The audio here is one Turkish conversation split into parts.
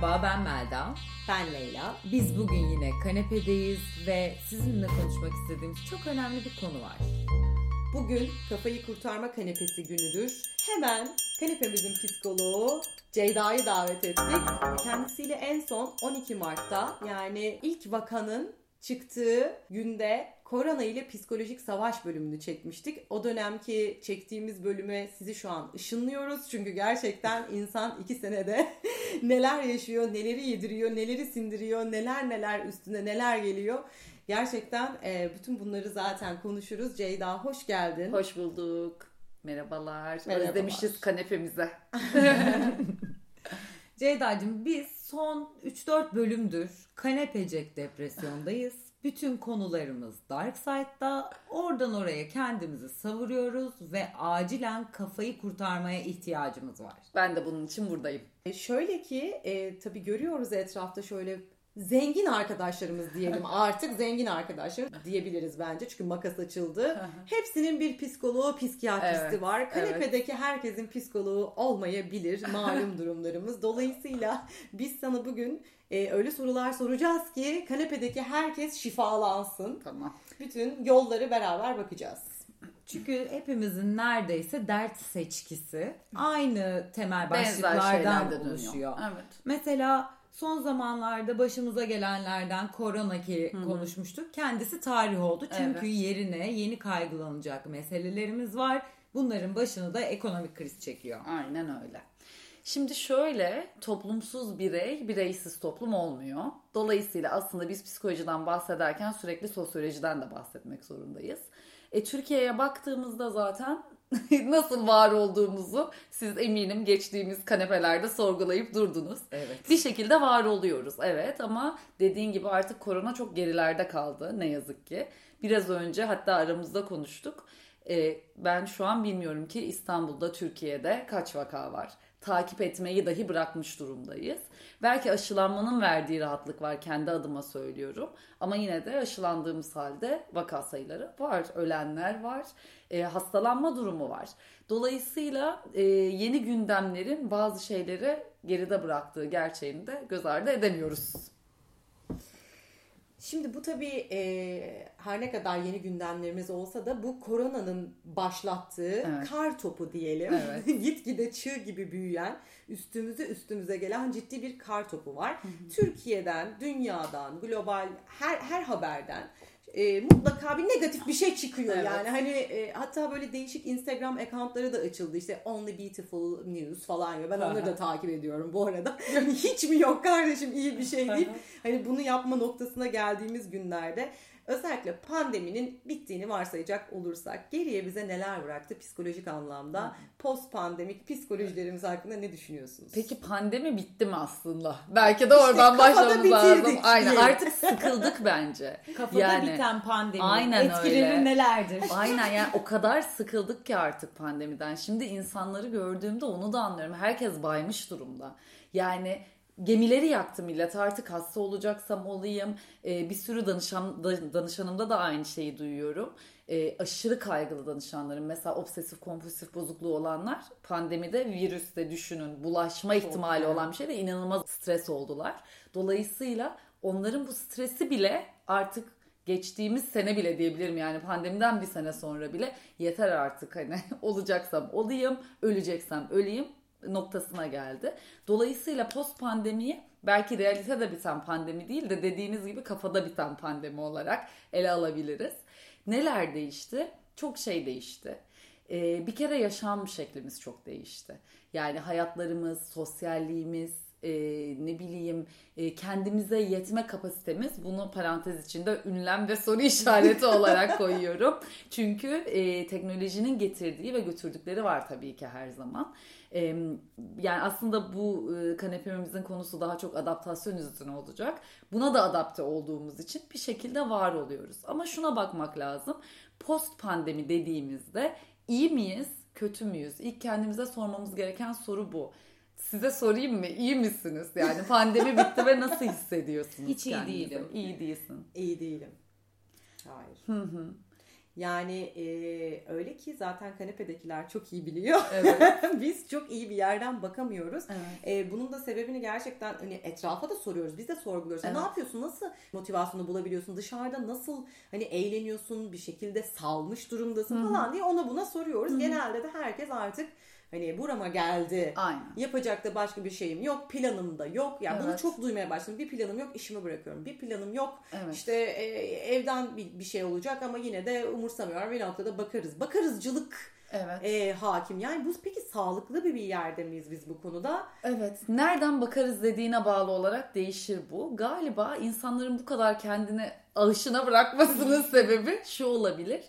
Merhaba ben Melda. Ben Leyla. Biz bugün yine kanepedeyiz ve sizinle konuşmak istediğimiz çok önemli bir konu var. Bugün kafayı kurtarma kanepesi günüdür. Hemen kanepemizin psikoloğu Ceyda'yı davet ettik. Kendisiyle en son 12 Mart'ta yani ilk vakanın çıktığı günde korona ile psikolojik savaş bölümünü çekmiştik. O dönemki çektiğimiz bölüme sizi şu an ışınlıyoruz. Çünkü gerçekten insan iki senede neler yaşıyor, neleri yediriyor, neleri sindiriyor, neler neler üstüne neler geliyor. Gerçekten e, bütün bunları zaten konuşuruz. Ceyda hoş geldin. Hoş bulduk. Merhabalar. Merhabalar. Özlemişiz kanepemize. Ceyda'cığım biz son 3-4 bölümdür kanepecek depresyondayız. Bütün konularımız Dark Side'da. Oradan oraya kendimizi savuruyoruz ve acilen kafayı kurtarmaya ihtiyacımız var. Ben de bunun için buradayım. E, şöyle ki e, tabii görüyoruz etrafta şöyle zengin arkadaşlarımız diyelim artık zengin arkadaşlar diyebiliriz bence çünkü makas açıldı. Hepsinin bir psikoloğu, psikiyatristi Evet, var. Kanepedeki herkesin psikoloğu olmayabilir malum durumlarımız. Dolayısıyla biz sana bugün e, öyle sorular soracağız ki kanepedeki herkes şifalansın. Tamam. Bütün yolları beraber bakacağız. Çünkü hepimizin neredeyse dert seçkisi aynı temel başlıklardan oluşuyor. Evet. Mesela son zamanlarda başımıza gelenlerden korona ki konuşmuştuk. Kendisi tarih oldu. Çünkü Evet. yerine yeni kaygılanacak meselelerimiz var. Bunların başını da ekonomik kriz çekiyor. Aynen öyle. Şimdi şöyle toplumsuz birey bireysiz toplum olmuyor. Dolayısıyla aslında biz psikolojiden bahsederken sürekli sosyolojiden de bahsetmek zorundayız. E, Türkiye'ye baktığımızda zaten nasıl var olduğumuzu siz eminim geçtiğimiz kanepelerde sorgulayıp durdunuz. Evet. Bir şekilde var oluyoruz evet ama dediğin gibi artık korona çok gerilerde kaldı ne yazık ki. Biraz önce hatta aramızda konuştuk. Ee, ben şu an bilmiyorum ki İstanbul'da Türkiye'de kaç vaka var. Takip etmeyi dahi bırakmış durumdayız. Belki aşılanmanın verdiği rahatlık var kendi adıma söylüyorum. Ama yine de aşılandığımız halde vaka sayıları var. Ölenler var. e, hastalanma durumu var. Dolayısıyla e, yeni gündemlerin bazı şeyleri geride bıraktığı gerçeğini de göz ardı edemiyoruz. Şimdi bu tabii e, her ne kadar yeni gündemlerimiz olsa da bu koronanın başlattığı Evet. kar topu diyelim. Evet. Gitgide çığ gibi büyüyen, üstümüze üstümüze gelen ciddi bir kar topu var. Türkiye'den, dünyadan, global her her haberden e, mutlaka bir negatif bir şey çıkıyor Evet. yani. Hani e, hatta böyle değişik Instagram accountları da açıldı. İşte Only Beautiful News falan ya ben onları da takip ediyorum bu arada. Yani hiç mi yok kardeşim? İyi bir şey değil. Hani bunu yapma noktasına geldiğimiz günlerde özellikle pandeminin bittiğini varsayacak olursak geriye bize neler bıraktı psikolojik anlamda post pandemik psikolojilerimiz hakkında ne düşünüyorsunuz? Peki pandemi bitti mi aslında? Belki de oradan başlamamız lazım. Aynen diye. artık sıkıldık bence. Kafada Yani, biten pandemi aynen etkileri öyle. nelerdir? Aynen yani o kadar sıkıldık ki artık pandemiden. Şimdi insanları gördüğümde onu da anlıyorum. Herkes baymış durumda. Yani gemileri yaktı millet artık hasta olacaksam olayım. Ee, bir sürü danışan, da- danışanımda da aynı şeyi duyuyorum. Ee, aşırı kaygılı danışanlarım mesela obsesif kompulsif bozukluğu olanlar pandemide virüste düşünün bulaşma ihtimali yani. olan bir şeyde inanılmaz stres oldular. Dolayısıyla onların bu stresi bile artık geçtiğimiz sene bile diyebilirim yani pandemiden bir sene sonra bile yeter artık hani olacaksam olayım, öleceksem öleyim noktasına geldi. Dolayısıyla post pandemiyi belki realitede biten pandemi değil de dediğiniz gibi kafada biten pandemi olarak ele alabiliriz. Neler değişti? Çok şey değişti. Ee, bir kere yaşam şeklimiz çok değişti. Yani hayatlarımız, sosyalliğimiz, e, ne bileyim e, kendimize yetme kapasitemiz bunu parantez içinde ünlem ve soru işareti olarak koyuyorum. Çünkü e, teknolojinin getirdiği ve götürdükleri var tabii ki her zaman. E, yani aslında bu e, kanepemizin konusu daha çok adaptasyon üstüne olacak. Buna da adapte olduğumuz için bir şekilde var oluyoruz. Ama şuna bakmak lazım. Post pandemi dediğimizde iyi miyiz, kötü müyüz? İlk kendimize sormamız gereken soru bu. Size sorayım mı? İyi misiniz? Yani pandemi bitti ve nasıl hissediyorsunuz Hiç iyi kendinizi? değilim. İyi değilsin. İyi değilim. Hayır. Yani e, öyle ki zaten kanepedekiler çok iyi biliyor. Evet. Biz çok iyi bir yerden bakamıyoruz. Evet. E, bunun da sebebini gerçekten hani etrafa da soruyoruz. Biz de sorguluyoruz. Evet. Ne yapıyorsun? Nasıl motivasyonu bulabiliyorsun? Dışarıda nasıl hani eğleniyorsun? Bir şekilde salmış durumdasın falan diye ona buna soruyoruz. Genelde de herkes artık hani burama geldi. Aynen. Yapacak da başka bir şeyim yok. Planım da yok. Yani bunu Evet. çok duymaya başladım. Bir planım yok. işimi bırakıyorum. Bir planım yok. Evet. İşte e, evden bir, bir şey olacak ama yine de umursamıyorum. Bir noktada bakarız. Bakarızcılık Evet. e, hakim. Yani bu peki sağlıklı bir bir yerde miyiz biz bu konuda? Evet. Nereden bakarız dediğine bağlı olarak değişir bu. Galiba insanların bu kadar kendini ağışına bırakmasının sebebi şu olabilir.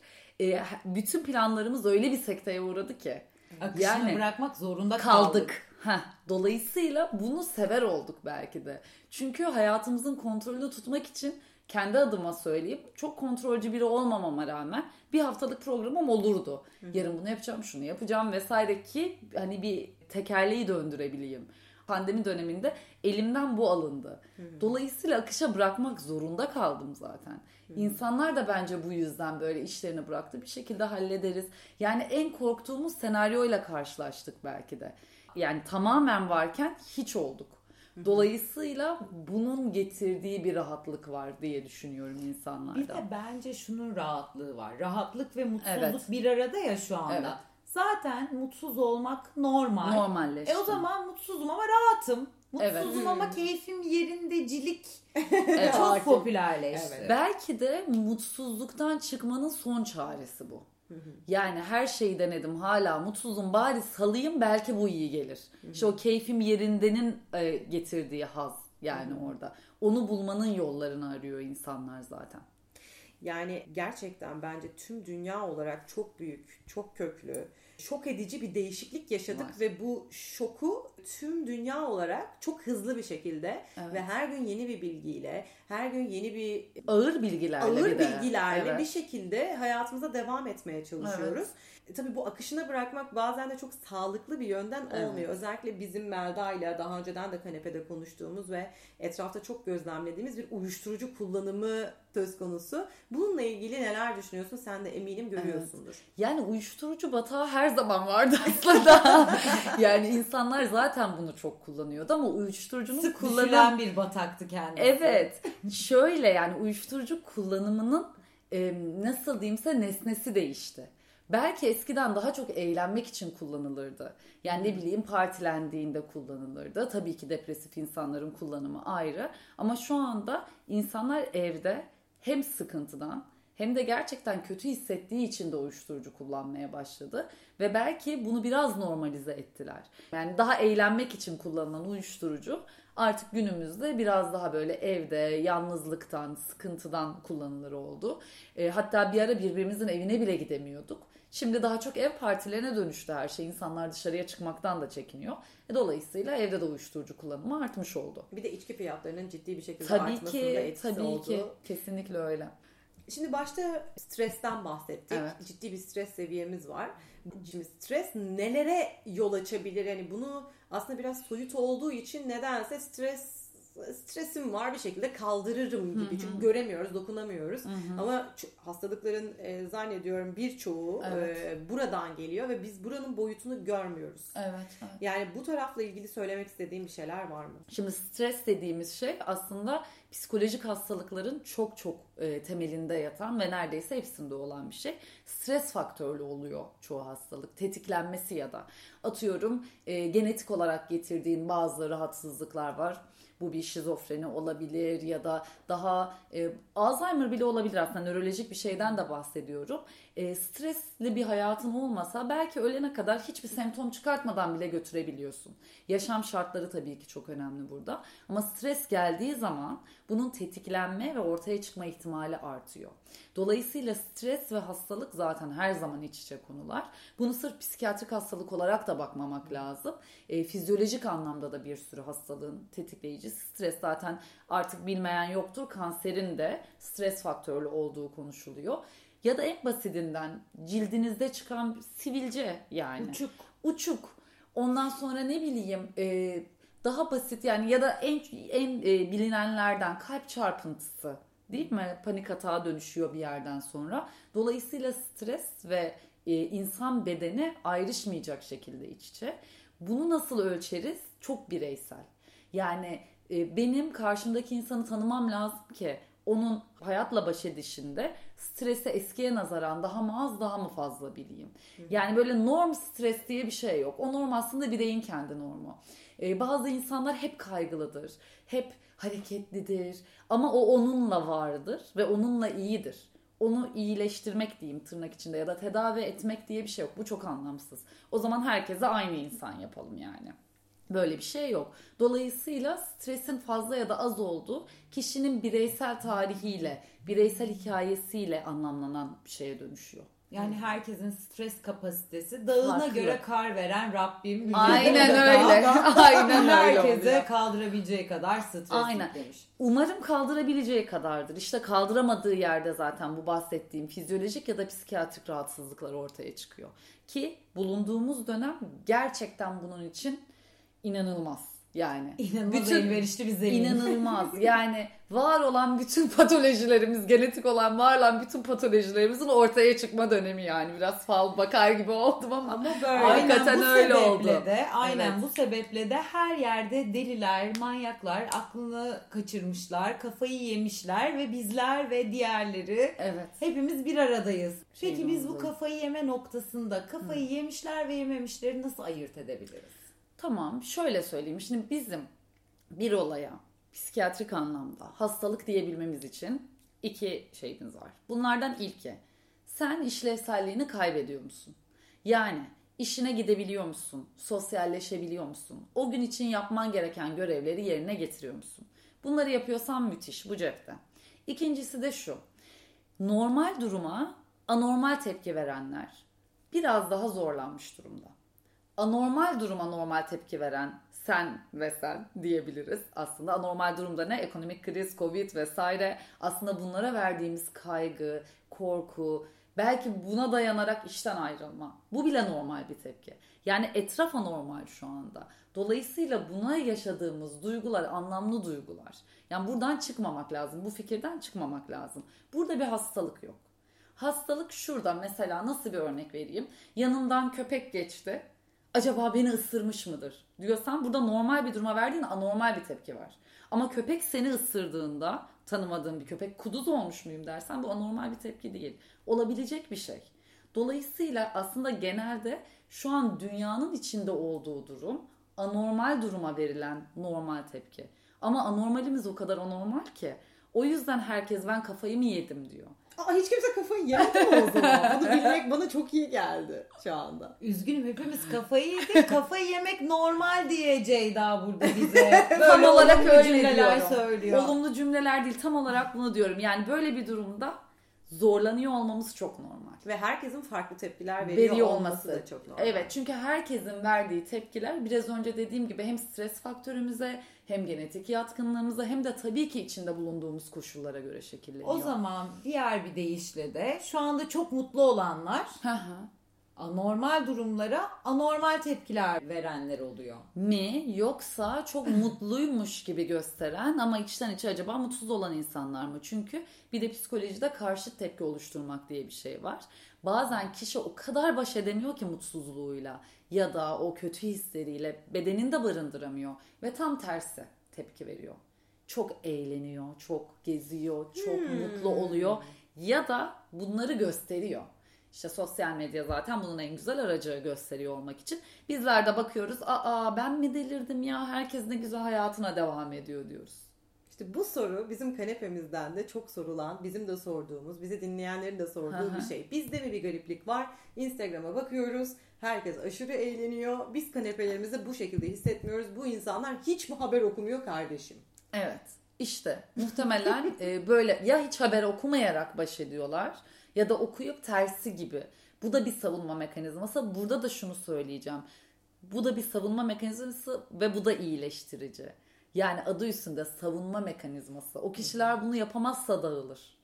Ee, bütün planlarımız öyle bir sekteye uğradı ki Akışına Yani bırakmak zorunda kaldık. kaldık. Heh, dolayısıyla bunu sever olduk belki de. Çünkü hayatımızın kontrolünü tutmak için kendi adıma söyleyeyim çok kontrolcü biri olmamama rağmen bir haftalık programım olurdu. Yarın bunu yapacağım, şunu yapacağım vesaire ki hani bir tekerleği döndürebileyim. Pandemi döneminde elimden bu alındı. Dolayısıyla akışa bırakmak zorunda kaldım zaten. İnsanlar da bence bu yüzden böyle işlerini bıraktı. Bir şekilde hallederiz. Yani en korktuğumuz senaryoyla karşılaştık belki de. Yani tamamen varken hiç olduk. Dolayısıyla bunun getirdiği bir rahatlık var diye düşünüyorum Bir insanlarda. de bence şunun rahatlığı var. Rahatlık ve mutsuzluk Evet. bir arada ya şu anda. Evet. Zaten mutsuz olmak normal. Normalleşti. E o zaman mutsuzum ama rahatım. Mutsuzum Evet. ama keyfim yerindecilik Evet. çok Hakim. popülerleşti. Evet. Belki de mutsuzluktan çıkmanın son çaresi bu. Yani her şeyi denedim hala mutsuzum bari salayım belki bu iyi gelir. İşte o keyfim yerindenin e, getirdiği haz yani orada. Onu bulmanın yollarını arıyor insanlar zaten. Yani gerçekten bence tüm dünya olarak çok büyük, çok köklü, şok edici bir değişiklik yaşadık Var. ve bu şoku tüm dünya olarak çok hızlı bir şekilde Evet. ve her gün yeni bir bilgiyle, her gün yeni bir Ağır bilgilerle ağır bir de. bilgilerle Evet. bir şekilde hayatımıza devam etmeye çalışıyoruz. E, tabii bu akışına bırakmak bazen de çok sağlıklı bir yönden Evet. olmuyor. Özellikle bizim Melda ile daha önceden de kanepede konuştuğumuz ve etrafta çok gözlemlediğimiz bir uyuşturucu kullanımı söz konusu. Bununla ilgili neler düşünüyorsun? Sen de eminim görüyorsundur. Yani uyuşturucu batağı her zaman vardı aslında. yani insanlar zaten bunu çok kullanıyordu ama uyuşturucunun Sık kullanım düşülen bir bataktı kendisi. Evet. Şöyle yani uyuşturucu kullanımının e, nasıl diyeyimse nesnesi değişti. Belki eskiden daha çok eğlenmek için kullanılırdı. Yani ne bileyim partilendiğinde kullanılırdı. Tabii ki depresif insanların kullanımı ayrı. Ama şu anda insanlar evde hem sıkıntıdan hem de gerçekten kötü hissettiği için de uyuşturucu kullanmaya başladı. Ve belki bunu biraz normalize ettiler. Yani daha eğlenmek için kullanılan uyuşturucu artık günümüzde biraz daha böyle evde yalnızlıktan, sıkıntıdan kullanılır oldu. E, hatta bir ara birbirimizin evine bile gidemiyorduk. Şimdi daha çok ev partilerine dönüştü her şey. İnsanlar dışarıya çıkmaktan da çekiniyor. E, dolayısıyla evde de uyuşturucu kullanımı artmış oldu. Bir de içki fiyatlarının ciddi bir şekilde Tabii artmasında ki, etkisi tabii oldu. ki. Kesinlikle öyle. Şimdi başta stresten bahsettik. Evet. Ciddi bir stres seviyemiz var. Şimdi stres nelere yol açabilir? Yani bunu aslında biraz soyut olduğu için nedense stres stresim var bir şekilde kaldırırım gibi. Çünkü göremiyoruz, dokunamıyoruz. Ama ç- hastalıkların e, zannediyorum birçoğu Evet. e, buradan geliyor ve biz buranın boyutunu görmüyoruz. Evet, evet. Yani bu tarafla ilgili söylemek istediğim bir şeyler var mı? Şimdi stres dediğimiz şey aslında psikolojik hastalıkların çok çok e, temelinde yatan ve neredeyse hepsinde olan bir şey. Stres faktörlü oluyor çoğu hastalık. Tetiklenmesi ya da atıyorum e, genetik olarak getirdiğin bazı rahatsızlıklar var. Bu bir şizofreni olabilir ya da daha e, Alzheimer bile olabilir aslında nörolojik bir şeyden de bahsediyorum. E, stresli bir hayatın olmasa belki ölene kadar hiçbir semptom çıkartmadan bile götürebiliyorsun. Yaşam şartları tabii ki çok önemli burada. Ama stres geldiği zaman bunun tetiklenme ve ortaya çıkma ihtimali artıyor. Dolayısıyla stres ve hastalık zaten her zaman iç içe konular. Bunu sırf psikiyatrik hastalık olarak da bakmamak lazım. E, fizyolojik anlamda da bir sürü hastalığın tetikleyicisi stres zaten artık bilmeyen yoktur. Kanserin de stres faktörlü olduğu konuşuluyor. Ya da en basitinden cildinizde çıkan sivilce yani. Uçuk. Uçuk. Ondan sonra ne bileyim e, daha basit yani ya da en en e, bilinenlerden kalp çarpıntısı Değil mi? Panik atağa dönüşüyor bir yerden sonra. Dolayısıyla stres ve e, insan bedeni ayrışmayacak şekilde iç içe. Bunu nasıl ölçeriz? Çok bireysel. Yani e, benim karşımdaki insanı tanımam lazım ki onun hayatla baş edişinde strese eskiye nazaran daha mı az daha mı fazla bileyim. Yani böyle norm stres diye bir şey yok. O norm aslında bireyin kendi normu. Ee, bazı insanlar hep kaygılıdır, hep hareketlidir ama o onunla vardır ve onunla iyidir. Onu iyileştirmek diyeyim tırnak içinde ya da tedavi etmek diye bir şey yok. Bu çok anlamsız. O zaman herkese aynı insan yapalım yani. Böyle bir şey yok. Dolayısıyla stresin fazla ya da az olduğu kişinin bireysel tarihiyle, bireysel hikayesiyle anlamlanan bir şeye dönüşüyor. Yani herkesin stres kapasitesi dağına Farklı. göre kar veren Rabbim. Aynen öyle. Aynen öyle. Herkese oluyor. kaldırabileceği kadar stres Aynen. yüklemiş. Umarım kaldırabileceği kadardır. İşte kaldıramadığı yerde zaten bu bahsettiğim fizyolojik ya da psikiyatrik rahatsızlıklar ortaya çıkıyor. Ki bulunduğumuz dönem gerçekten bunun için inanılmaz. Yani İnanılmaz Bütün- elverişli bir zemin. İnanılmaz. Yani var olan bütün patolojilerimiz, genetik olan var olan bütün patolojilerimizin ortaya çıkma dönemi yani. Biraz fal bakar gibi oldum ama. Ama böyle. Aynen Hakikaten bu öyle oldu. de aynen Evet. bu sebeple de her yerde deliler, manyaklar aklını kaçırmışlar, kafayı yemişler ve bizler ve diğerleri Evet. hepimiz bir aradayız. Peki Şeyin biz bu olduğu. kafayı yeme noktasında kafayı yemişler ve yememişleri nasıl ayırt edebiliriz? Tamam şöyle söyleyeyim. Şimdi bizim bir olaya psikiyatrik anlamda hastalık diyebilmemiz için iki şeyimiz var. Bunlardan ilki sen işlevselliğini kaybediyor musun? Yani işine gidebiliyor musun? Sosyalleşebiliyor musun? O gün için yapman gereken görevleri yerine getiriyor musun? Bunları yapıyorsan müthiş bu cepte. İkincisi de şu. Normal duruma anormal tepki verenler biraz daha zorlanmış durumda anormal duruma normal tepki veren sen ve sen diyebiliriz. Aslında anormal durumda ne? Ekonomik kriz, covid vesaire. Aslında bunlara verdiğimiz kaygı, korku, belki buna dayanarak işten ayrılma. Bu bile normal bir tepki. Yani etraf anormal şu anda. Dolayısıyla buna yaşadığımız duygular anlamlı duygular. Yani buradan çıkmamak lazım. Bu fikirden çıkmamak lazım. Burada bir hastalık yok. Hastalık şurada mesela nasıl bir örnek vereyim? Yanımdan köpek geçti. Acaba beni ısırmış mıdır? Diyorsan burada normal bir duruma verdiğin anormal bir tepki var. Ama köpek seni ısırdığında tanımadığın bir köpek kuduz olmuş muyum dersen bu anormal bir tepki değil. Olabilecek bir şey. Dolayısıyla aslında genelde şu an dünyanın içinde olduğu durum anormal duruma verilen normal tepki. Ama anormalimiz o kadar anormal ki. O yüzden herkes ben kafayı mı yedim diyor. Aa, hiç kimse kafayı yemedi mi o zaman? Bunu bilmek bana çok iyi geldi şu anda. Üzgünüm hepimiz kafayı yedik. kafayı yemek normal diye Ceyda burada bize. Tam Böyle olarak olumlu öyle cümleler diyorum. söylüyor. Olumlu cümleler değil tam olarak bunu diyorum. Yani böyle bir durumda zorlanıyor olmamız çok normal. Ve herkesin farklı tepkiler veriyor, Veriyor olması, olması. da çok normal. Evet çünkü herkesin verdiği tepkiler biraz önce dediğim gibi hem stres faktörümüze hem genetik yatkınlığımıza hem de tabii ki içinde bulunduğumuz koşullara göre şekilleniyor. O zaman diğer bir deyişle de şu anda çok mutlu olanlar. Anormal durumlara anormal tepkiler verenler oluyor. mi yoksa çok mutluymuş gibi gösteren ama içten içe acaba mutsuz olan insanlar mı? Çünkü bir de psikolojide karşıt tepki oluşturmak diye bir şey var. Bazen kişi o kadar baş edemiyor ki mutsuzluğuyla ya da o kötü hisleriyle bedeninde barındıramıyor ve tam tersi tepki veriyor. Çok eğleniyor, çok geziyor, çok mutlu oluyor ya da bunları gösteriyor. İşte sosyal medya zaten bunun en güzel aracı gösteriyor olmak için. Bizler de bakıyoruz, aa ben mi delirdim ya herkes ne güzel hayatına devam ediyor diyoruz. İşte bu soru bizim kanepemizden de çok sorulan, bizim de sorduğumuz, bizi dinleyenlerin de sorduğu bir şey. Bizde mi bir gariplik var? Instagram'a bakıyoruz. Herkes aşırı eğleniyor. Biz kanepelerimizi bu şekilde hissetmiyoruz. Bu insanlar hiç mi haber okumuyor kardeşim? Evet işte muhtemelen e, böyle ya hiç haber okumayarak baş ediyorlar ya da okuyup tersi gibi. Bu da bir savunma mekanizması. Burada da şunu söyleyeceğim. Bu da bir savunma mekanizması ve bu da iyileştirici. Yani adı üstünde savunma mekanizması. O kişiler bunu yapamazsa dağılır.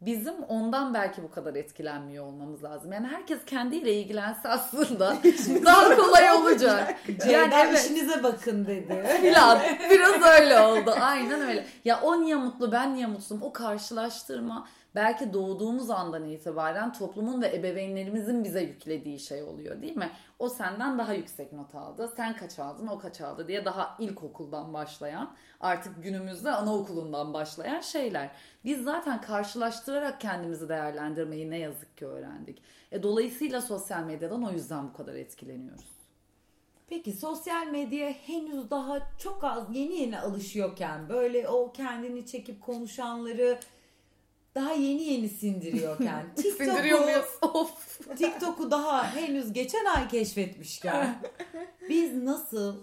Bizim ondan belki bu kadar etkilenmiyor olmamız lazım. Yani herkes kendiyle ilgilense aslında daha kolay olacak. Yani evet. işinize bakın dedi. Filan. Biraz öyle oldu. Aynen öyle. Ya o niye mutlu ben niye mutsuzum o karşılaştırma belki doğduğumuz andan itibaren toplumun ve ebeveynlerimizin bize yüklediği şey oluyor değil mi? O senden daha yüksek not aldı. Sen kaç aldın o kaç aldı diye daha ilkokuldan başlayan artık günümüzde anaokulundan başlayan şeyler. Biz zaten karşılaştırarak kendimizi değerlendirmeyi ne yazık ki öğrendik. E, dolayısıyla sosyal medyadan o yüzden bu kadar etkileniyoruz. Peki sosyal medyaya henüz daha çok az yeni yeni alışıyorken böyle o kendini çekip konuşanları daha yeni yeni sindiriyorken Sindiriyor TikTok'u muyuz? Of. TikTok'u daha henüz geçen ay keşfetmişken biz nasıl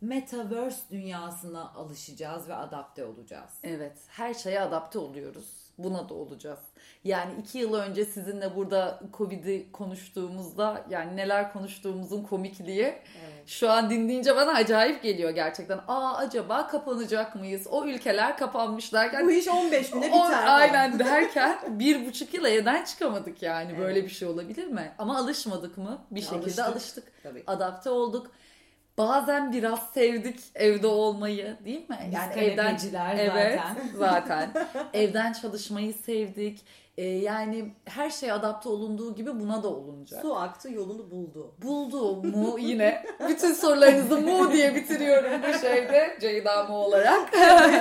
metaverse dünyasına alışacağız ve adapte olacağız? Evet, her şeye adapte oluyoruz. Buna da olacağız. Yani iki yıl önce sizinle burada Covid'i konuştuğumuzda yani neler konuştuğumuzun komikliği Evet. şu an dinleyince bana acayip geliyor gerçekten. Aa acaba kapanacak mıyız? O ülkeler kapanmış derken Bu iş 15 güne biter. aynen derken bir buçuk yıl evden çıkamadık yani. Böyle bir şey olabilir mi? Ama alışmadık mı? Bir şekilde Alıştık. alıştık. Tabii. Adapte olduk. Bazen biraz sevdik evde olmayı değil mi? Biz Yani evden evet zaten. zaten evden çalışmayı sevdik. Ee, yani her şey adapte olunduğu gibi buna da olunacak. Su aktı yolunu buldu. Buldu mu yine bütün sorularınızı mu diye bitiriyorum bu şeyde Ceyda mu olarak.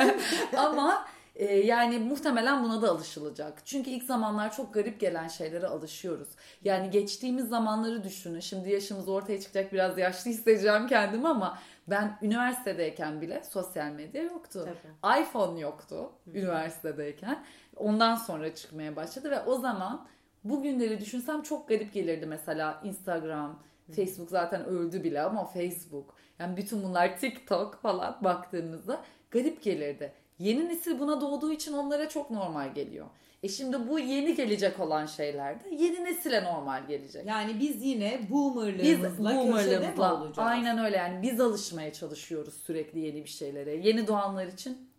Ama e, yani muhtemelen buna da alışılacak. Çünkü ilk zamanlar çok garip gelen şeylere alışıyoruz. Yani geçtiğimiz zamanları düşünün. Şimdi yaşımız ortaya çıkacak biraz yaşlı hissedeceğim kendimi ama ben üniversitedeyken bile sosyal medya yoktu. Tabii. iPhone yoktu üniversitedeyken. Ondan sonra çıkmaya başladı ve o zaman bugünleri düşünsem çok garip gelirdi mesela Instagram, Facebook zaten öldü bile ama Facebook yani bütün bunlar TikTok falan baktığımızda garip gelirdi. Yeni nesil buna doğduğu için onlara çok normal geliyor. E şimdi bu yeni gelecek olan şeyler de yeni nesile normal gelecek. Yani biz yine Biz boomerlığımızla köşede mi boomerlığımızla olacağız? aynen öyle yani biz alışmaya çalışıyoruz sürekli yeni bir şeylere. Yeni doğanlar için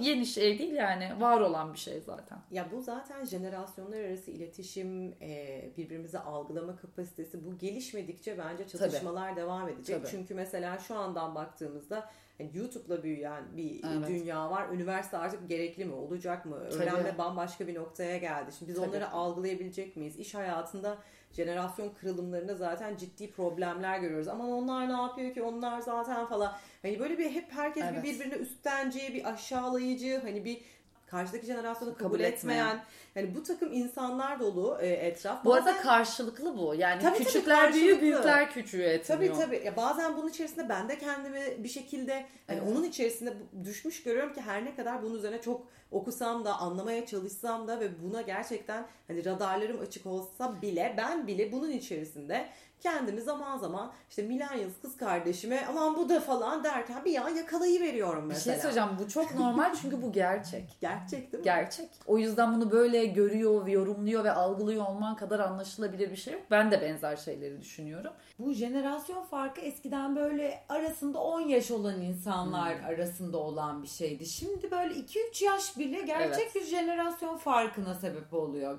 yeni şey değil yani var olan bir şey zaten. Ya bu zaten jenerasyonlar arası iletişim, e, birbirimizi algılama kapasitesi bu gelişmedikçe bence çatışmalar devam edecek. Tabii. Çünkü mesela şu andan baktığımızda hani YouTube'la büyüyen bir Evet. dünya var. Üniversite artık gerekli mi, olacak mı? Öğrenme bambaşka bir noktaya geldi. Şimdi biz Tabii. onları algılayabilecek miyiz? İş hayatında jenerasyon kırılımlarında zaten ciddi problemler görüyoruz. Aman onlar ne yapıyor ki? Onlar zaten falan. Hani böyle bir hep herkes Evet. bir birbirine üstenci, bir aşağılayıcı, hani bir karşıdaki jenerasyonu kabul, Kabul etmeyen. etmeyen, yani bu takım insanlar dolu e, etraf. Bu arada karşılıklı bu. Yani Tabii, tabii, küçükler büyüğü, karşılıklı. büyükler küçüğü etmiyor. Tabii tabii. Ya bazen bunun içerisinde ben de kendimi bir şekilde hani Evet. onun içerisinde düşmüş görüyorum ki her ne kadar bunun üzerine çok okusam da anlamaya çalışsam da ve buna gerçekten hani radarlarım açık olsa bile ben bile bunun içerisinde kendimi zaman zaman işte millennials kız kardeşime aman bu da falan derken bir an yakalayıveriyorum Bir mesela. şey söyleyeceğim bu çok normal çünkü bu gerçek. Gerçek değil mi? Gerçek. O yüzden bunu böyle görüyor, yorumluyor ve algılıyor olman kadar anlaşılabilir bir şey yok. Ben de benzer şeyleri düşünüyorum. Bu jenerasyon farkı eskiden böyle arasında 10 yaş olan insanlar Hmm. arasında olan bir şeydi. Şimdi böyle 2-3 yaş bile gerçek Evet. bir jenerasyon farkına sebep oluyor.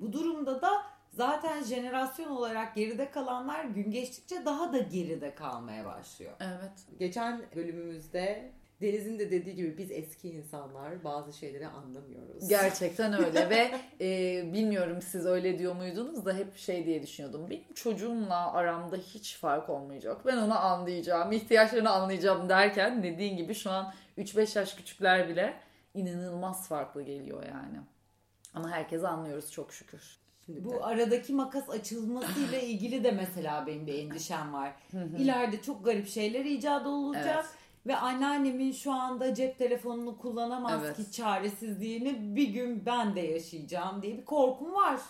Bu durumda da zaten jenerasyon olarak geride kalanlar gün geçtikçe daha da geride kalmaya başlıyor. Evet. Geçen bölümümüzde Deniz'in de dediği gibi biz eski insanlar bazı şeyleri anlamıyoruz. Gerçekten öyle ve e, bilmiyorum siz öyle diyor muydunuz da hep şey diye düşünüyordum. Benim çocuğumla aramda hiç fark olmayacak. Ben onu anlayacağım, ihtiyaçlarını anlayacağım derken dediğin gibi şu an 3-5 yaş küçükler bile inanılmaz farklı geliyor yani. Ama herkesi anlıyoruz çok şükür. Şimdi de- Bu aradaki makas açılmasıyla ilgili de mesela benim bir endişem var. İleride çok garip şeyler icat olacak. Evet. Ve anneannemin şu anda cep telefonunu kullanamaz Evet. ki çaresizliğini bir gün ben de yaşayacağım diye bir korkum var.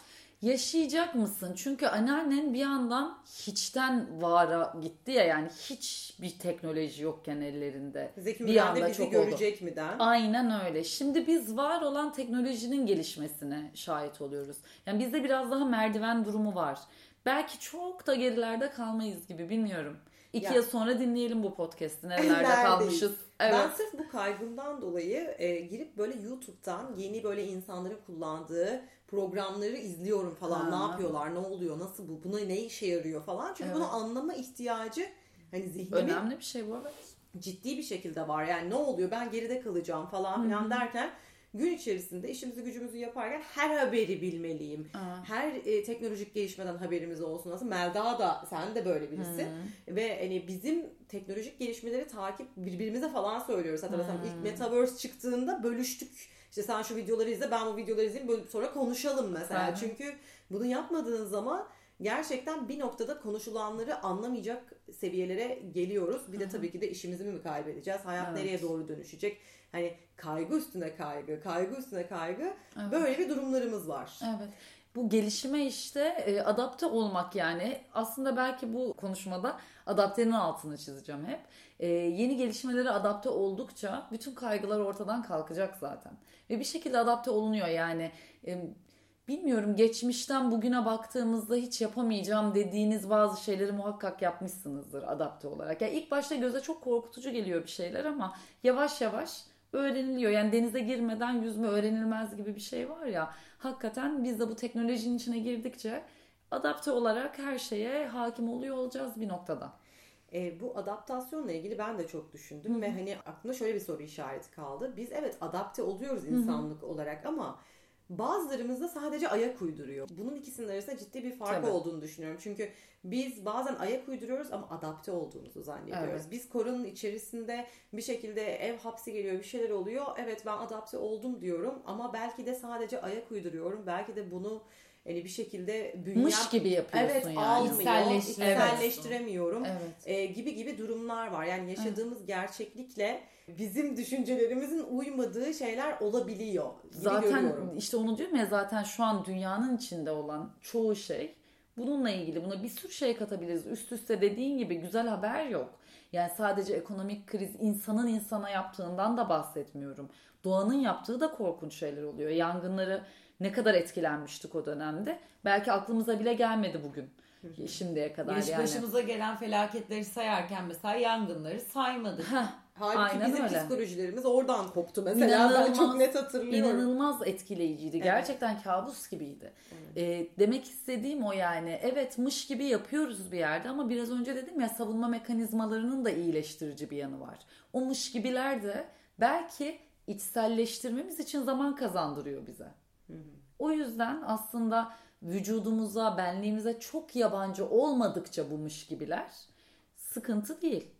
Yaşayacak mısın? Çünkü anneannen bir yandan hiçten vara gitti ya yani hiç bir teknoloji yokken ellerinde. Zeki bir Müren anda de bizi çok oldu. görecek mi den? Aynen öyle. Şimdi biz var olan teknolojinin gelişmesine şahit oluyoruz. Yani bizde biraz daha merdiven durumu var. Belki çok da gerilerde kalmayız gibi bilmiyorum. İki Ya- yıl sonra dinleyelim bu podcast'i. Nerelerde kalmışız. Evet. Ben sırf bu kaygımdan dolayı e, girip böyle YouTube'dan yeni böyle insanların kullandığı programları izliyorum falan. Ha. Ne yapıyorlar, ne oluyor, nasıl bu, buna ne işe yarıyor falan. Çünkü Evet. bunu anlama ihtiyacı hani zihnimin Önemli bir şey bu evet. ciddi bir şekilde var. Yani ne oluyor ben geride kalacağım falan filan derken gün içerisinde işimizi gücümüzü yaparken her haberi bilmeliyim. Aa. Her e, teknolojik gelişmeden haberimiz olsun. Aslında Melda da sen de böyle birisin. Ve hani bizim teknolojik gelişmeleri takip birbirimize falan söylüyoruz. Hatta mesela ilk Metaverse çıktığında bölüştük. İşte sen şu videoları izle ben bu videoları izleyeyim böyle sonra konuşalım mesela. Hı hı. Çünkü bunu yapmadığın zaman gerçekten bir noktada konuşulanları anlamayacak seviyelere geliyoruz. Bir de tabii ki de işimizi mi kaybedeceğiz? Hayat Evet. nereye doğru dönüşecek? Hani kaygı üstüne kaygı, kaygı üstüne kaygı. Evet. Böyle bir durumlarımız var. Evet. Bu gelişime işte e, adapte olmak yani aslında belki bu konuşmada adaptenin altını çizeceğim hep. E, yeni gelişmelere adapte oldukça bütün kaygılar ortadan kalkacak zaten. Ve bir şekilde adapte olunuyor yani. E, bilmiyorum geçmişten bugüne baktığımızda hiç yapamayacağım dediğiniz bazı şeyleri muhakkak yapmışsınızdır adapte olarak. Yani ilk başta göze çok korkutucu geliyor bir şeyler ama yavaş yavaş öğreniliyor. Yani denize girmeden yüzme öğrenilmez gibi bir şey var ya. Hakikaten biz de bu teknolojinin içine girdikçe adapte olarak her şeye hakim oluyor olacağız bir noktada. E, bu adaptasyonla ilgili ben de çok düşündüm ve hani aklımda şöyle bir soru işareti kaldı. Biz evet adapte oluyoruz insanlık olarak ama bazılarımız da sadece ayak uyduruyor. Bunun ikisinin arasında ciddi bir fark Tabii. olduğunu düşünüyorum. Çünkü biz bazen ayak uyduruyoruz ama adapte olduğumuzu zannediyoruz. Evet. Biz koronanın içerisinde bir şekilde ev hapsi geliyor, bir şeyler oluyor. Evet ben adapte oldum diyorum ama belki de sadece ayak uyduruyorum. Belki de bunu hani bir şekilde bünyem Mış gibi yapıyorsun evet yani. almıyor, içselleştiremiyorum Evet. e, gibi gibi durumlar var. Yani yaşadığımız gerçeklikle bizim düşüncelerimizin uymadığı şeyler olabiliyor. Gibi Zaten görüyorum. işte onu diyorum ya zaten şu an dünyanın içinde olan çoğu şey bununla ilgili. Buna bir sürü şey katabiliriz. Üst üste dediğin gibi güzel haber yok. Yani sadece ekonomik kriz insanın insana yaptığından da bahsetmiyorum. Doğanın yaptığı da korkunç şeyler oluyor. Yangınları ne kadar etkilenmiştik o dönemde. Belki aklımıza bile gelmedi bugün. Şimdiye kadar Biz yani. başımıza gelen felaketleri sayarken mesela yangınları saymadık. Heh, Halbuki aynen bizim öyle. psikolojilerimiz oradan koptu mesela. ben çok net hatırlıyorum. İnanılmaz etkileyiciydi. Gerçekten kabus gibiydi. Ee, demek istediğim o yani. Evet mış gibi yapıyoruz bir yerde ama biraz önce dedim ya savunma mekanizmalarının da iyileştirici bir yanı var. O mış gibiler de belki içselleştirmemiz için zaman kazandırıyor bize. O yüzden aslında vücudumuza, benliğimize çok yabancı olmadıkça bu mış gibiler sıkıntı değil.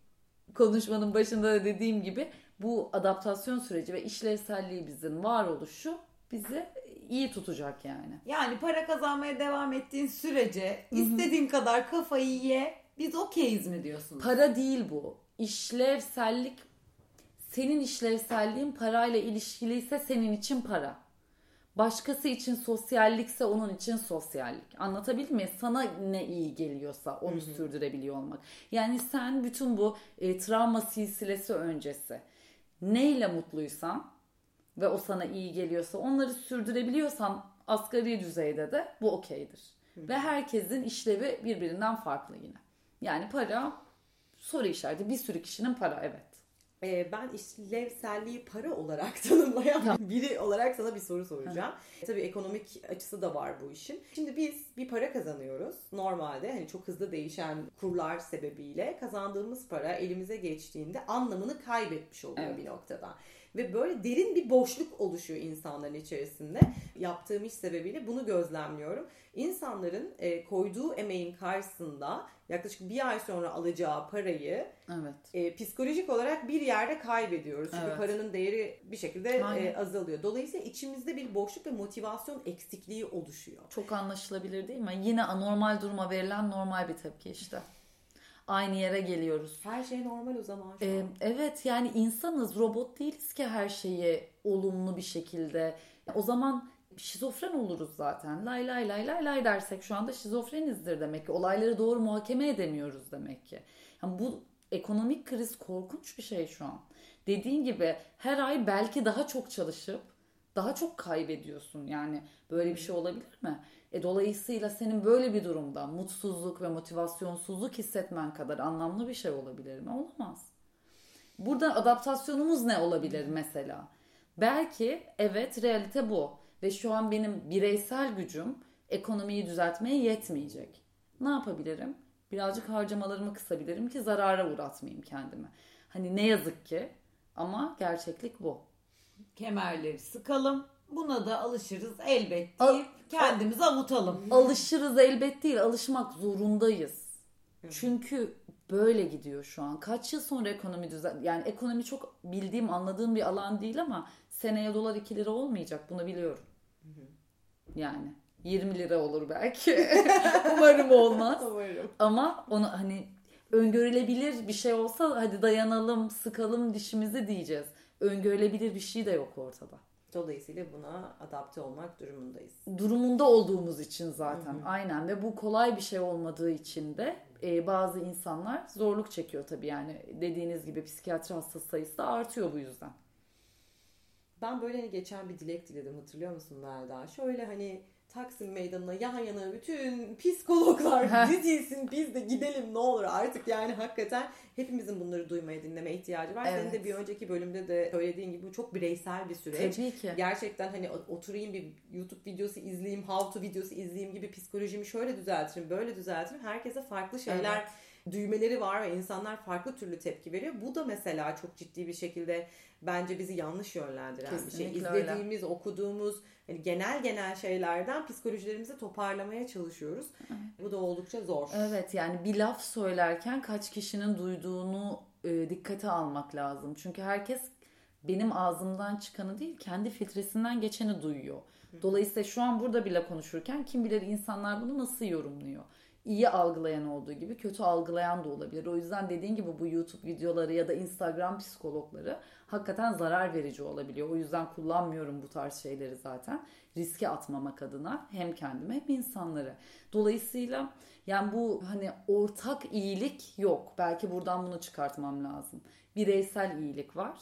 Konuşmanın başında da dediğim gibi bu adaptasyon süreci ve işlevselliği bizim varoluşu bizi iyi tutacak yani. Yani para kazanmaya devam ettiğin sürece istediğin kadar kafayı ye biz okeyiz mi diyorsunuz? Para değil bu. İşlevsellik senin işlevselliğin parayla ilişkiliyse senin için para. Başkası için sosyallikse onun için sosyallik. Anlatabildim mi? Sana ne iyi geliyorsa onu sürdürebiliyor olmak. Yani sen bütün bu e, travma silsilesi öncesi neyle mutluysan ve o sana iyi geliyorsa onları sürdürebiliyorsan asgari düzeyde de bu okeydir. Ve herkesin işlevi birbirinden farklı yine. Yani para soru işareti. Bir sürü kişinin para evet. Ee, ben işlevselliği para olarak tanımlayan biri olarak sana bir soru soracağım. Tabii ekonomik açısı da var bu işin. Şimdi biz bir para kazanıyoruz. Normalde hani çok hızlı değişen kurlar sebebiyle kazandığımız para elimize geçtiğinde anlamını kaybetmiş oluyor Evet. bir noktada. Ve böyle derin bir boşluk oluşuyor insanların içerisinde. Yaptığım iş sebebiyle bunu gözlemliyorum. İnsanların e, koyduğu emeğin karşısında yaklaşık bir ay sonra alacağı parayı Evet. e, psikolojik olarak bir yerde kaybediyoruz. Çünkü Evet. paranın değeri bir şekilde Aynen. e, azalıyor. Dolayısıyla içimizde bir boşluk ve motivasyon eksikliği oluşuyor. Çok anlaşılabilir değil mi? Yine anormal duruma verilen normal bir tepki işte. Aynı yere geliyoruz. Her şey normal o zaman Ee, evet yani insanız robot değiliz ki her şeyi olumlu bir şekilde. O zaman şizofren oluruz zaten. Lay lay lay lay lay dersek şu anda şizofrenizdir demek ki. Olayları doğru muhakeme edemiyoruz demek ki. Yani bu ekonomik kriz korkunç bir şey şu an. Dediğin gibi her ay belki daha çok çalışıp daha çok kaybediyorsun. Yani böyle bir şey olabilir mi? E dolayısıyla senin böyle bir durumda mutsuzluk ve motivasyonsuzluk hissetmen kadar anlamlı bir şey olabilir mi? Olamaz. Burada adaptasyonumuz ne olabilir mesela? Belki evet realite bu ve şu an benim bireysel gücüm ekonomiyi düzeltmeye yetmeyecek. Ne yapabilirim? Birazcık harcamalarımı kısabilirim ki zarara uğratmayayım kendimi. Hani ne yazık ki ama gerçeklik bu. Kemerleri sıkalım. Buna da alışırız elbet deyip kendimizi avutalım. Alışırız elbet değil, alışmak zorundayız. Çünkü böyle gidiyor şu an. Kaç yıl sonra ekonomi düzel yani ekonomi çok bildiğim, anladığım bir alan değil ama seneye dolar 2 lira olmayacak. Bunu biliyorum. Yani 20 lira olur belki. Umarım olmaz. Umarım. Ama onu hani öngörülebilir bir şey olsa hadi dayanalım, sıkalım dişimizi diyeceğiz. Öngörülebilir bir şey de yok ortada. Dolayısıyla buna adapte olmak durumundayız. durumunda olduğumuz için zaten aynen ve bu kolay bir şey olmadığı için de e, bazı insanlar zorluk çekiyor tabii yani dediğiniz gibi psikiyatri hastası sayısı da artıyor bu yüzden. Ben böyle hani geçen bir dilek diledim hatırlıyor musun Melda? Şöyle hani Taksim Meydanı'na yan yana bütün psikologlar dizilsin biz de gidelim ne olur artık yani hakikaten hepimizin bunları duymaya dinlemeye ihtiyacı var. Senin Evet. de bir önceki bölümde de söylediğin gibi bu çok bireysel bir süreç. Tabii ki. Gerçekten hani oturayım bir YouTube videosu izleyeyim, how to videosu izleyeyim gibi psikolojimi şöyle düzeltirim, böyle düzeltirim. Herkese farklı şeyler düğmeleri var ve insanlar farklı türlü tepki veriyor. Bu da mesela çok ciddi bir şekilde bence bizi yanlış yönlendiren bir şey. Kesinlikle öyle. İzlediğimiz, okuduğumuz hani genel genel şeylerden psikolojilerimizi toparlamaya çalışıyoruz. Bu da oldukça zor. Evet yani bir laf söylerken kaç kişinin duyduğunu e, dikkate almak lazım. Çünkü herkes benim ağzımdan çıkanı değil kendi filtresinden geçeni duyuyor. Dolayısıyla şu an burada bile konuşurken kim bilir insanlar bunu nasıl yorumluyor. İyi algılayan olduğu gibi kötü algılayan da olabilir. O yüzden dediğin gibi bu YouTube videoları ya da Instagram psikologları hakikaten zarar verici olabiliyor. O yüzden kullanmıyorum bu tarz şeyleri zaten. Riske atmamak adına hem kendime hem insanları. Dolayısıyla yani bu hani ortak iyilik yok. Belki buradan bunu çıkartmam lazım. Bireysel iyilik var.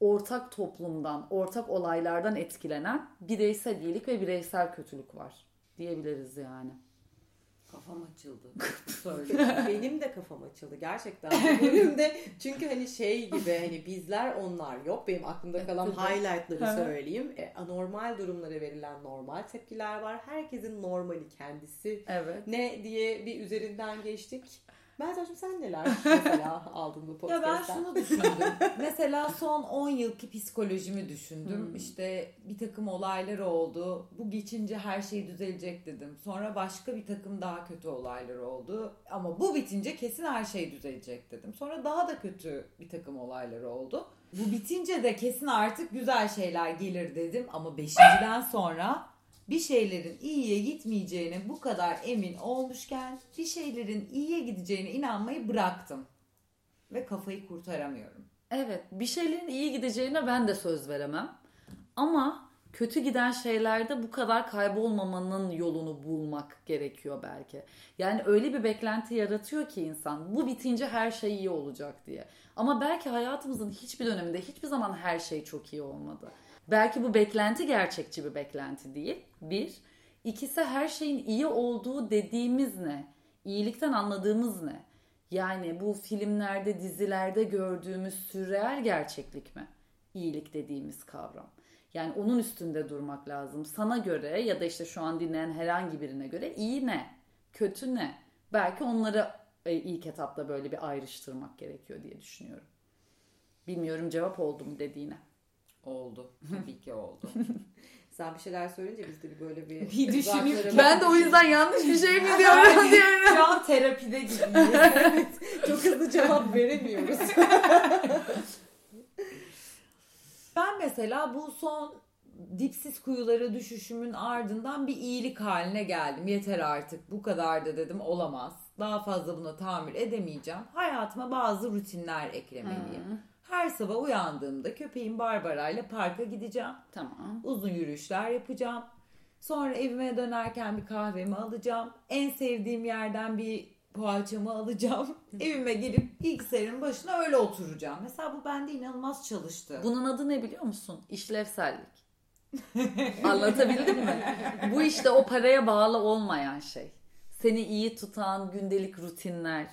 Ortak toplumdan, ortak olaylardan etkilenen bireysel iyilik ve bireysel kötülük var diyebiliriz yani. Kafam açıldı. Söyle. Benim de kafam açıldı gerçekten bu bölümde. Çünkü hani şey gibi hani bizler onlar yok. Benim aklımda kalan tabii. highlightları söyleyeyim. E, anormal durumlara verilen normal tepkiler var. Herkesin normali kendisi. Evet. Ne diye bir üzerinden geçtik. Meltemciğim sen neler mesela aldın bu Ya ben podcast'ten? şunu düşündüm. Mesela son 10 yılki psikolojimi düşündüm. Hmm. İşte bir takım olaylar oldu. Bu geçince her şey düzelecek dedim. Sonra başka bir takım daha kötü olaylar oldu. Ama bu bitince kesin her şey düzelecek dedim. Sonra daha da kötü bir takım olaylar oldu. Bu bitince de kesin artık güzel şeyler gelir dedim. Ama beşinciden sonra bir şeylerin iyiye gitmeyeceğine bu kadar emin olmuşken bir şeylerin iyiye gideceğine inanmayı bıraktım ve kafayı kurtaramıyorum. Evet, bir şeylerin iyi gideceğine ben de söz veremem. Ama kötü giden şeylerde bu kadar kaybolmamanın yolunu bulmak gerekiyor belki. Yani öyle bir beklenti yaratıyor ki insan bu bitince her şey iyi olacak diye. Ama belki hayatımızın hiçbir döneminde hiçbir zaman her şey çok iyi olmadı. Belki bu beklenti gerçekçi bir beklenti değil. Bir. İkisi her şeyin iyi olduğu dediğimiz ne? İyilikten anladığımız ne? Yani bu filmlerde, dizilerde gördüğümüz sürreel gerçeklik mi? İyilik dediğimiz kavram. Yani onun üstünde durmak lazım. Sana göre ya da işte şu an dinleyen herhangi birine göre iyi ne? Kötü ne? Belki onları e, ilk etapta böyle bir ayrıştırmak gerekiyor diye düşünüyorum. Bilmiyorum cevap oldu mu dediğine. Oldu. Tabii ki oldu. Sen bir şeyler söyleyince biz de bir böyle bir... Bir uzaklara Ben de o yüzden yanlış bir şey mi diyorum diyorum. Şu an terapide gibiyiz. Çok hızlı cevap veremiyoruz. Ben mesela bu son dipsiz kuyulara düşüşümün ardından bir iyilik haline geldim. Yeter artık bu kadar da dedim olamaz. Daha fazla buna tahammül edemeyeceğim. Hayatıma bazı rutinler eklemeliyim. Her sabah uyandığımda köpeğim Barbara ile parka gideceğim. Tamam. Uzun yürüyüşler yapacağım. Sonra evime dönerken bir kahvemi alacağım. En sevdiğim yerden bir poğaçamı alacağım. Evime gelip bilgisayarın başına öyle oturacağım. Mesela bu bende inanılmaz çalıştı. Bunun adı ne biliyor musun? İşlevsellik. Anlatabildim mi? Bu işte o paraya bağlı olmayan şey. Seni iyi tutan gündelik rutinler.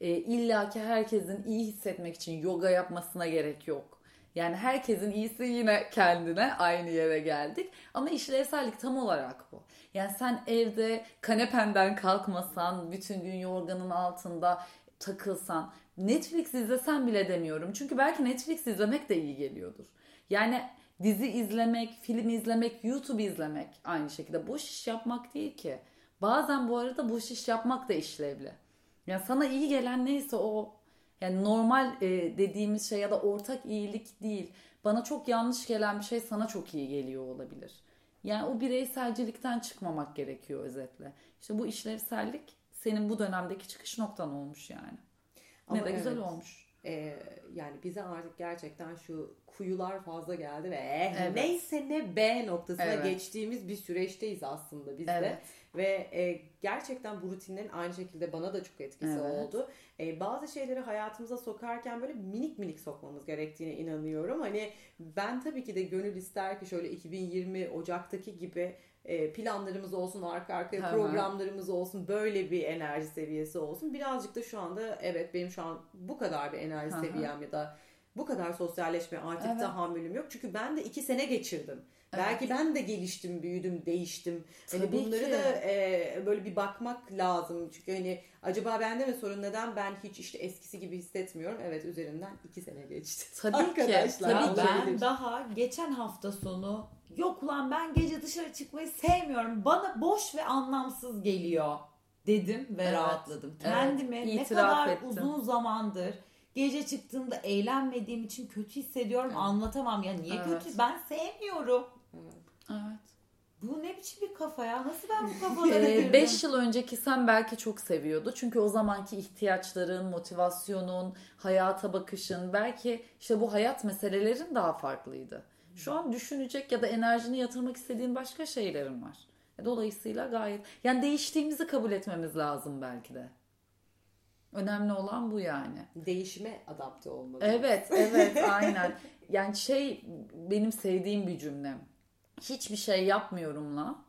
E, İlla ki herkesin iyi hissetmek için yoga yapmasına gerek yok. Yani herkesin iyisi yine kendine aynı yere geldik. Ama işlevsellik tam olarak bu. Yani sen evde kanependen kalkmasan, bütün gün yorganın altında takılsan, Netflix izlesen bile demiyorum. Çünkü belki Netflix izlemek de iyi geliyordur. Yani dizi izlemek, film izlemek, YouTube izlemek aynı şekilde boş iş yapmak değil ki. Bazen bu arada boş iş yapmak da işlevli. Yani sana iyi gelen neyse o yani normal e, dediğimiz şey ya da ortak iyilik değil. Bana çok yanlış gelen bir şey sana çok iyi geliyor olabilir. Yani o bireyselcilikten çıkmamak gerekiyor özetle. İşte bu işlevsellik senin bu dönemdeki çıkış noktan olmuş yani. Ama ne de güzel evet. olmuş. Ee, yani bize artık gerçekten şu kuyular fazla geldi ve eh, Evet. neyse ne B noktasına Evet. geçtiğimiz bir süreçteyiz aslında biz de. Evet. Ve e, gerçekten bu rutinlerin aynı şekilde bana da çok etkisi Evet. oldu. E, bazı şeyleri hayatımıza sokarken böyle minik minik sokmamız gerektiğine inanıyorum. Hani ben tabii ki de gönül ister ki şöyle 2020 Ocak'taki gibi e, planlarımız olsun, arka arkaya hı. programlarımız olsun, böyle bir enerji seviyesi olsun. Birazcık da şu anda evet benim şu an bu kadar bir enerji Hı hı. seviyem ya da bu kadar sosyalleşme artık Evet. tahammülüm yok. Çünkü ben de iki sene geçirdim. Evet. Belki ben de geliştim, büyüdüm, değiştim. Hani Tabii bunları ki. da e, böyle bir bakmak lazım. Çünkü hani acaba bende mi sorun neden ben hiç işte eskisi gibi hissetmiyorum. Evet üzerinden iki sene geçti. Tabii Arkadaşlar, tabii ki. olabilir. ben daha geçen hafta sonu yok ulan ben gece dışarı çıkmayı sevmiyorum. Bana boş ve anlamsız geliyor dedim ve Evet, rahatladım. evet. Kendimi ne İtiraf kadar ettim. uzun zamandır gece çıktığımda eğlenmediğim için kötü hissediyorum Evet. anlatamam ya niye Evet. kötü ben sevmiyorum. Evet. Bu ne biçim bir kafa ya? Nasıl ben bu kafalara girdim? 5 yıl önceki sen belki çok seviyordu. Çünkü o zamanki ihtiyaçların, motivasyonun, hayata bakışın, belki işte bu hayat meselelerin daha farklıydı. Şu an düşünecek ya da enerjini yatırmak istediğin başka şeylerin var. E, Dolayısıyla gayet yani değiştiğimizi kabul etmemiz lazım belki de. Önemli olan bu yani. Değişime adapte olmalı. Evet, evet, aynen. Yani şey benim sevdiğim bir cümlem. Hiçbir şey yapmıyorumla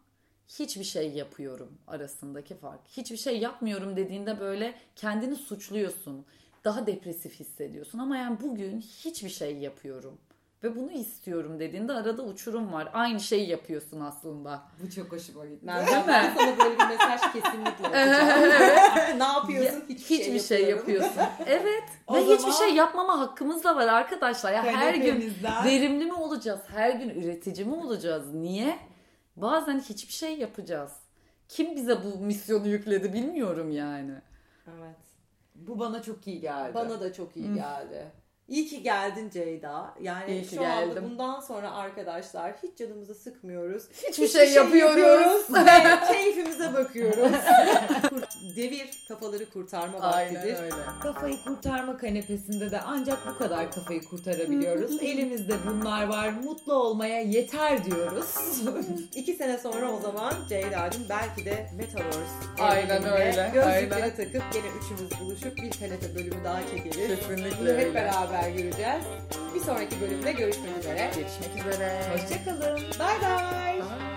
hiçbir şey yapıyorum arasındaki fark. Hiçbir şey yapmıyorum dediğinde böyle kendini suçluyorsun. Daha depresif hissediyorsun ama yani bugün hiçbir şey yapıyorum ve bunu istiyorum dediğinde arada uçurum var. Aynı şeyi yapıyorsun aslında. Bu çok hoşuma gitti. Ben, Değil mi? sana böyle bir mesaj kesinlikle atacağım. ne yapıyorsun? Ya, Hiçbir, hiçbir şey, yapıyorum. yapıyorsun. Evet. O ve hiçbir zaman- şey yapmama hakkımız da var arkadaşlar. Ya her gün verimli mi olacağız? Her gün üretici mi olacağız? Niye? Bazen hiçbir şey yapacağız. Kim bize bu misyonu yükledi bilmiyorum yani. Evet. Bu bana çok iyi geldi. Bana da çok iyi geldi. İyi ki geldin Ceyda. Yani İyi ki şu anda geldim. bundan sonra arkadaşlar hiç canımızı sıkmıyoruz. Hiçbir şey yapıyoruz. ve keyfimize bakıyoruz. Devir kafaları kurtarma Aynen vaktidir. öyle. Kafayı kurtarma kanepesinde de ancak bu kadar kafayı kurtarabiliyoruz. Elimizde bunlar var. Mutlu olmaya yeter diyoruz. İki sene sonra o zaman Ceyda'cığım belki de Metaverse Aynen öyle, Gözlükleri aynen. takıp gene üçümüz buluşup bir kanepe bölümü daha çekeriz. Kesinlikle Bunu hep öyle. beraber göreceğiz. Bir sonraki bölümde görüşmek üzere. Görüşmek üzere. Hoşçakalın. Bay bay.